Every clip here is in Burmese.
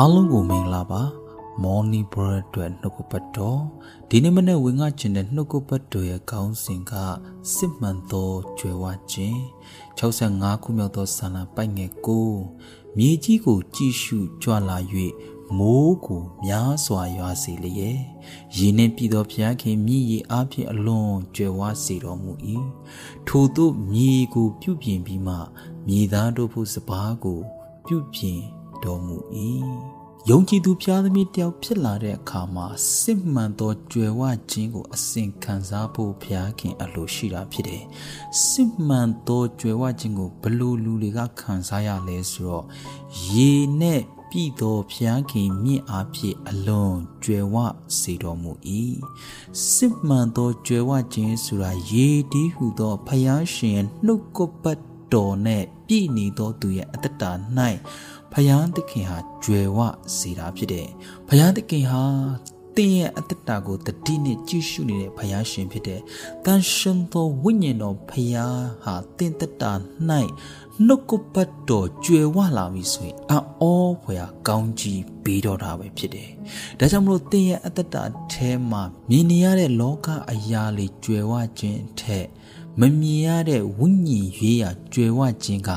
အားလုံးကိုမင်္ဂလာပါမော်နီဘရတ်အတွက်နှုတ်ကပတ်တော်ဒီနေ့မနေ့ဝင်ငါကျင်တဲ့နှုတ်ကပတ်တော်ရဲ့ခေါင်းစဉ်ကစစ်မှန်သောကြွယ်ဝခြင်း65ခုမြောက်သောဆန္ဒပိုက်ငယ်ကိုမြေကြီးကိုကြည့်ရှုကြွလာ၍မိုးကိုများစွာရွာစေလျက်ရေနှင့်ပြည်သောဘုရားခင်မြည်ရအားဖြင့်အလွန်ကြွယ်ဝစေတော်မူ၏ထို့သို့မြေကိုပြုပြင်ပြီးမှမြေသားတို့ဖို့စပားကို ပြုပြင် တော်မူ၏ယုံကြည်သူဖျားသမီးတယောက်ဖြစ်လာတဲ့အခါမှာစစ်မှန်သောကြွယ်ဝခြင်းကိုအစဉ်ခံစားဖို့ဘုရားခင်အလိုရှိတာဖြစ်တယ်စစ်မှန်သောကြွယ်ဝခြင်းကိုဘလို့လူတွေကခံစားရလဲဆိုတော့ရေနဲ့ပြည်တော်ဖျားခင်မြင့်အားဖြင့်အလွန်ကြွယ်ဝစေတော်မူ၏စစ်မှန်သောကြွယ်ဝခြင်းဆိုတာရေတီးဟုသောဖျားရှင်ရဲ့နှုတ်ကပတ် တော်နဲ့ပြည့်နေသောသူရဲ့အတ္တ၌ဖယားသခင်ဟာကြွယ်ဝစေတာဖြစ်တယ်ဖယားသခင်ဟာတင်းရဲ့အတ္တကိုတတိနဲ့ကြည့်ရှုနေတဲ့ဖယားရှင်ဖြစ်တယ်။တန်ရှင်သောဝိညာဉ်တော်ဖယားဟာတင်းတတ၌နှုတ်ကပတ်တော်ကြွယ်ဝလာပြီဆိုရင်အောဖွယ်ကောင်းကြီးပေးတော်တာပဲဖြစ်တယ်။ဒါကြောင့်မလို့တင်းရဲ့အတ္တအဲမှာမြင်နေရတဲ့လောကအရာလေးကြွယ်ဝခြင်းထက် မမြင်ရတဲ့ဝိညာဉ်ရေးရာကြွယ်ဝခြင်းက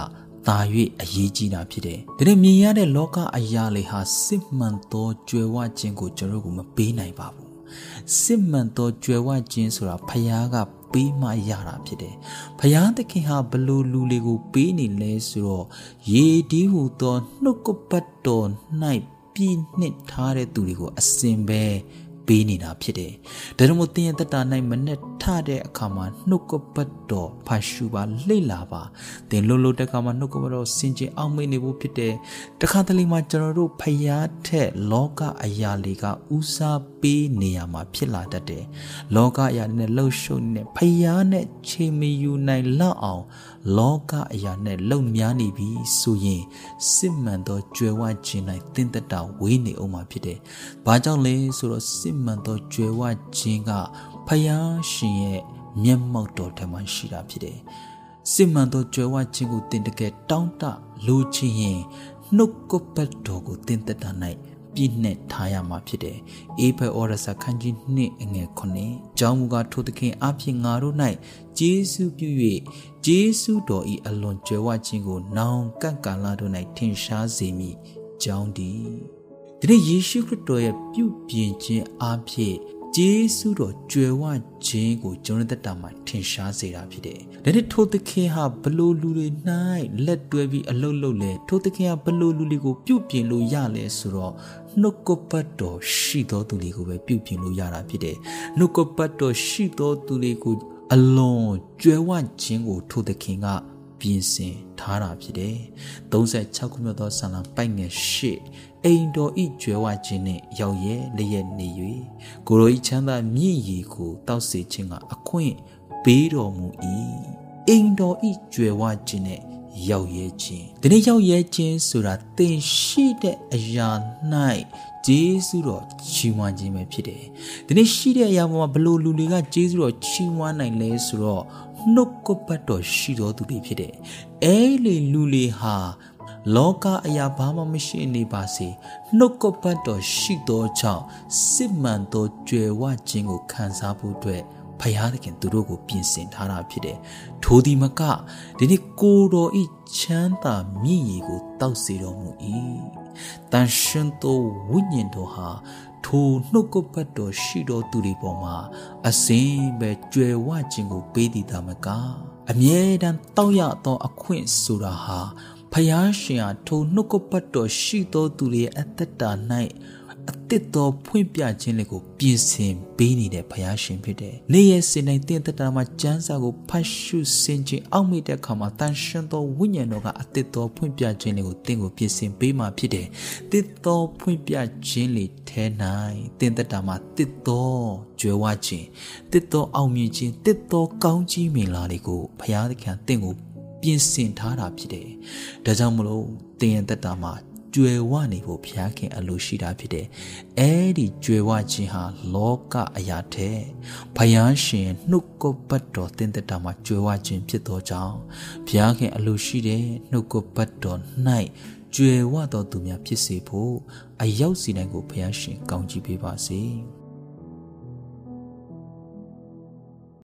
သာ၍အရေးကြီးတာဖြစ်တယ်။ဒါနဲ့မြင်ရတဲ့လောကအရာလေးဟာစစ်မှန်သောကြွယ်ဝခြင်းကိုကျွန်တော်တို့ကမပေးနိုင်ပါဘူး။စစ်မှန်သောကြွယ်ဝခြင်းဆိုတာဖခင်ကပေးမှရတာဖြစ်တယ်။ဖခင်သခင်ဟာဘလို့လူလေးကိုပေးနေလဲဆိုတော့ရေဒီဟုသောနှုတ်ကပတ်တော်၌ပြည့်နှစ်ထားတဲ့သူတွေကိုအစဉ်ပဲ ပေးနေတာဖြစ်တယ်။ဒါကြောင့်မို့သင်ရဲ့တတနိုင်မနဲ့ထတဲ့အခါမှာနှုတ်ကပတ်တော်ဖတ်ရှုပါလှိလာပါ။သင်လှုပ်လှုပ်တဲ့အခါမှာနှုတ်ကပတ်တော်စင်ကြင်အောင်မေ့နေဖို့ဖြစ်တယ်။တခါတလေမှာကျွန်တော်တို့ဖျားထက်လောကအရာတွေကဦးစားပေးနေရမှာဖြစ်လာတတ်တယ်။လောကအရာနဲ့လှုပ်ရှုပ်နေဖျားနဲ့ချိန်မယူနိုင်လောက်အောင်လောကအရာနဲ့လုံများနေပြီဆိုရင်စစ်မှန်သောကြွယ်ဝခြင်း၌သင်တတဝေးနေအောင်မှာဖြစ်တယ်။ဘာကြောင့်လဲဆိုတော့စစ်မှန်သောကြွယ်ဝခြင်းကဖယားရှင်ရဲ့မျက်မှောက်တော်ထမှရှိတာဖြစ်တယ်။စစ်မှန်သောကြွယ်ဝခြင်းကိုသင်တကယ်တောင်းတလိုချင်ရင်နှုတ်ကပတ်တော်ကိုသင်တတ၌ပြည့်နဲ့ထားရမှာဖြစ်တယ်။အေဖဲဩရစာခန်းကြီး2အငယ်9ကျောင်းမူကထိုသခင်အဖြစ်ငါတို့၌ဂျေစုပြု၍ဂျေစုတော်ဤအလွန်ကြွယ်ဝခြင်းကိုနောင်ကန့်ကာလတို့၌ထင်ရှားစေမိကြောင်းဒီ ဒီနေ့ယေရှုခရစ်တော်ရဲ့ပြုပြင်ခြင်းအဖြစ်ဂျေစုတော်ကြွယ်ဝခြင်းကိုကျွန်တော်တက်တာမှာထင်ရှားစေတာဖြစ်တယ်။ဒါနဲ့ထိုသခင်ဟာဘလို့လူတွေ၌လက်တွဲပြီးအလုတ်လုတ်လဲထိုသခင်ဟာဘလို့လူတွေကိုပြုပြင်လို့ရလဲဆိုတော့နှုတ်ကပတ်တော်ရှိသောသူတွေကိုပဲပြုပြင်လို့ရတာဖြစ်တယ်။နှုတ်ကပတ်တော်ရှိသောသူတွေကိုအလွန်ကြွယ်ဝခြင်းကိုထိုသခင်က ပြင်ဆင်ထားတာဖြစ်တယ်။36ခုမြောက်သောဆန္ဒပိုက်ငယ်၈အိမ်တော်ဤကြွယ်ဝခြင်းနှင့်ရောက်ရဲလျက်နေ၍ကိုရိုဤချမ်းသာမြင့်ရီကိုတောက်စေခြင်းကအခွင့်ပေးတော်မူ၏အိမ်တော်ဤကြွယ်ဝခြင်းနှင့်ရောက်ရဲခြင်းဒီနေ့ရောက်ရဲခြင်းဆိုတာသင်ရှိတဲ့အရာ၌ဂျေစုတော်ချီးမွမ်းခြင်းပဲဖြစ်တယ်ဒီနေ့ရှိတဲ့အရာပေါ်မှာဘလို့လူတွေကဂျေစုတော်ချီးမွမ်းနိုင်လဲဆိုတော့ နှုတ်ကပတ်တော်ရှိတော်သူတွေဖြစ်တယ်အဲလေလူတွေဟာလောကအရာဘာမှမရှိနေပါစေနှုတ်ကပတ်တော်ရှိသောကြောင့်စစ်မှန်သောကြွယ်ဝခြင်းကိုခံစားဖို့အတွက်ဖယားသခင်သူတို့ကိုပြင်ဆင်ထားတာဖြစ်တယ်။ထိုဒီမကဒီနေ့ကိုတော်ဤချမ်းသာမြင့်ရီကိုတောက်စေတော်မူ၏။ တန်ရှင်သောဝိညာဉ်တော်ဟာထိုနှုတ်ကပတ်တော်ရှိတော်သူတွေပေါ်မှာအစင်းပဲကြွယ်ဝခြင်းကိုပေးတည်တာမကအမြဲတမ်းတောက်ရသောအခွင့်ဆိုတာဟာဖယားရှင်ဟာထိုနှုတ်ကပတ်တော်ရှိသောသူတွေရဲ့အသက်တာ၌ အသစ်သောဖွင့်ပြခြင်းလေးကိုပြင်ဆင်ပေးနေတဲ့ဘုရားရှင်ဖြစ်တယ်။နေ့ရက်စဉ်တိုင်းတင့်တတာမှာကျမ်းစာကိုဖတ်ရှုဆင်ခြင်အောက်မေ့တဲ့အခါမှာတန်ရှင်သောဝိညာဉ်တော်ကအသစ်သောဖွင့်ပြခြင်းလေးကိုတင့်ကိုပြင်ဆင်ပေးမှဖြစ်တယ်။တစ်သောဖွင့်ပြခြင်းလေးထဲ၌တင့်တတာမှာတစ်သောကြွယ်ဝခြင်းတစ်သောအောင်မြင်ခြင်းတစ်သောကောင်းကြီးမင်္ဂလာလေးကိုဘုရားသခင်တင့်ကိုပြင်ဆင်ထားတာဖြစ်တယ်။ဒါကြောင့်မလို့တင်ရင်တက်တာမှာ ကြွယ်ဝနေဖို့ဘုရားခင်အလိုရှိတာဖြစ်တယ်။အဲဒီကြွယ်ဝခြင်းဟာလောကအရာတဲ့ဘုရားရှင်နှုတ်ကပတ်တော်တင်တဲ့တာမှာကြွယ်ဝခြင်းဖြစ်သောကြောင့်ဘုရားခင်အလိုရှိတဲ့နှုတ်ကပတ်တော်၌ကြွယ်ဝသောသူများဖြစ်စေဖို့အရောက်စီတိုင်းကိုဘုရားရှင်ကောင်းချီးပေးပါစေ။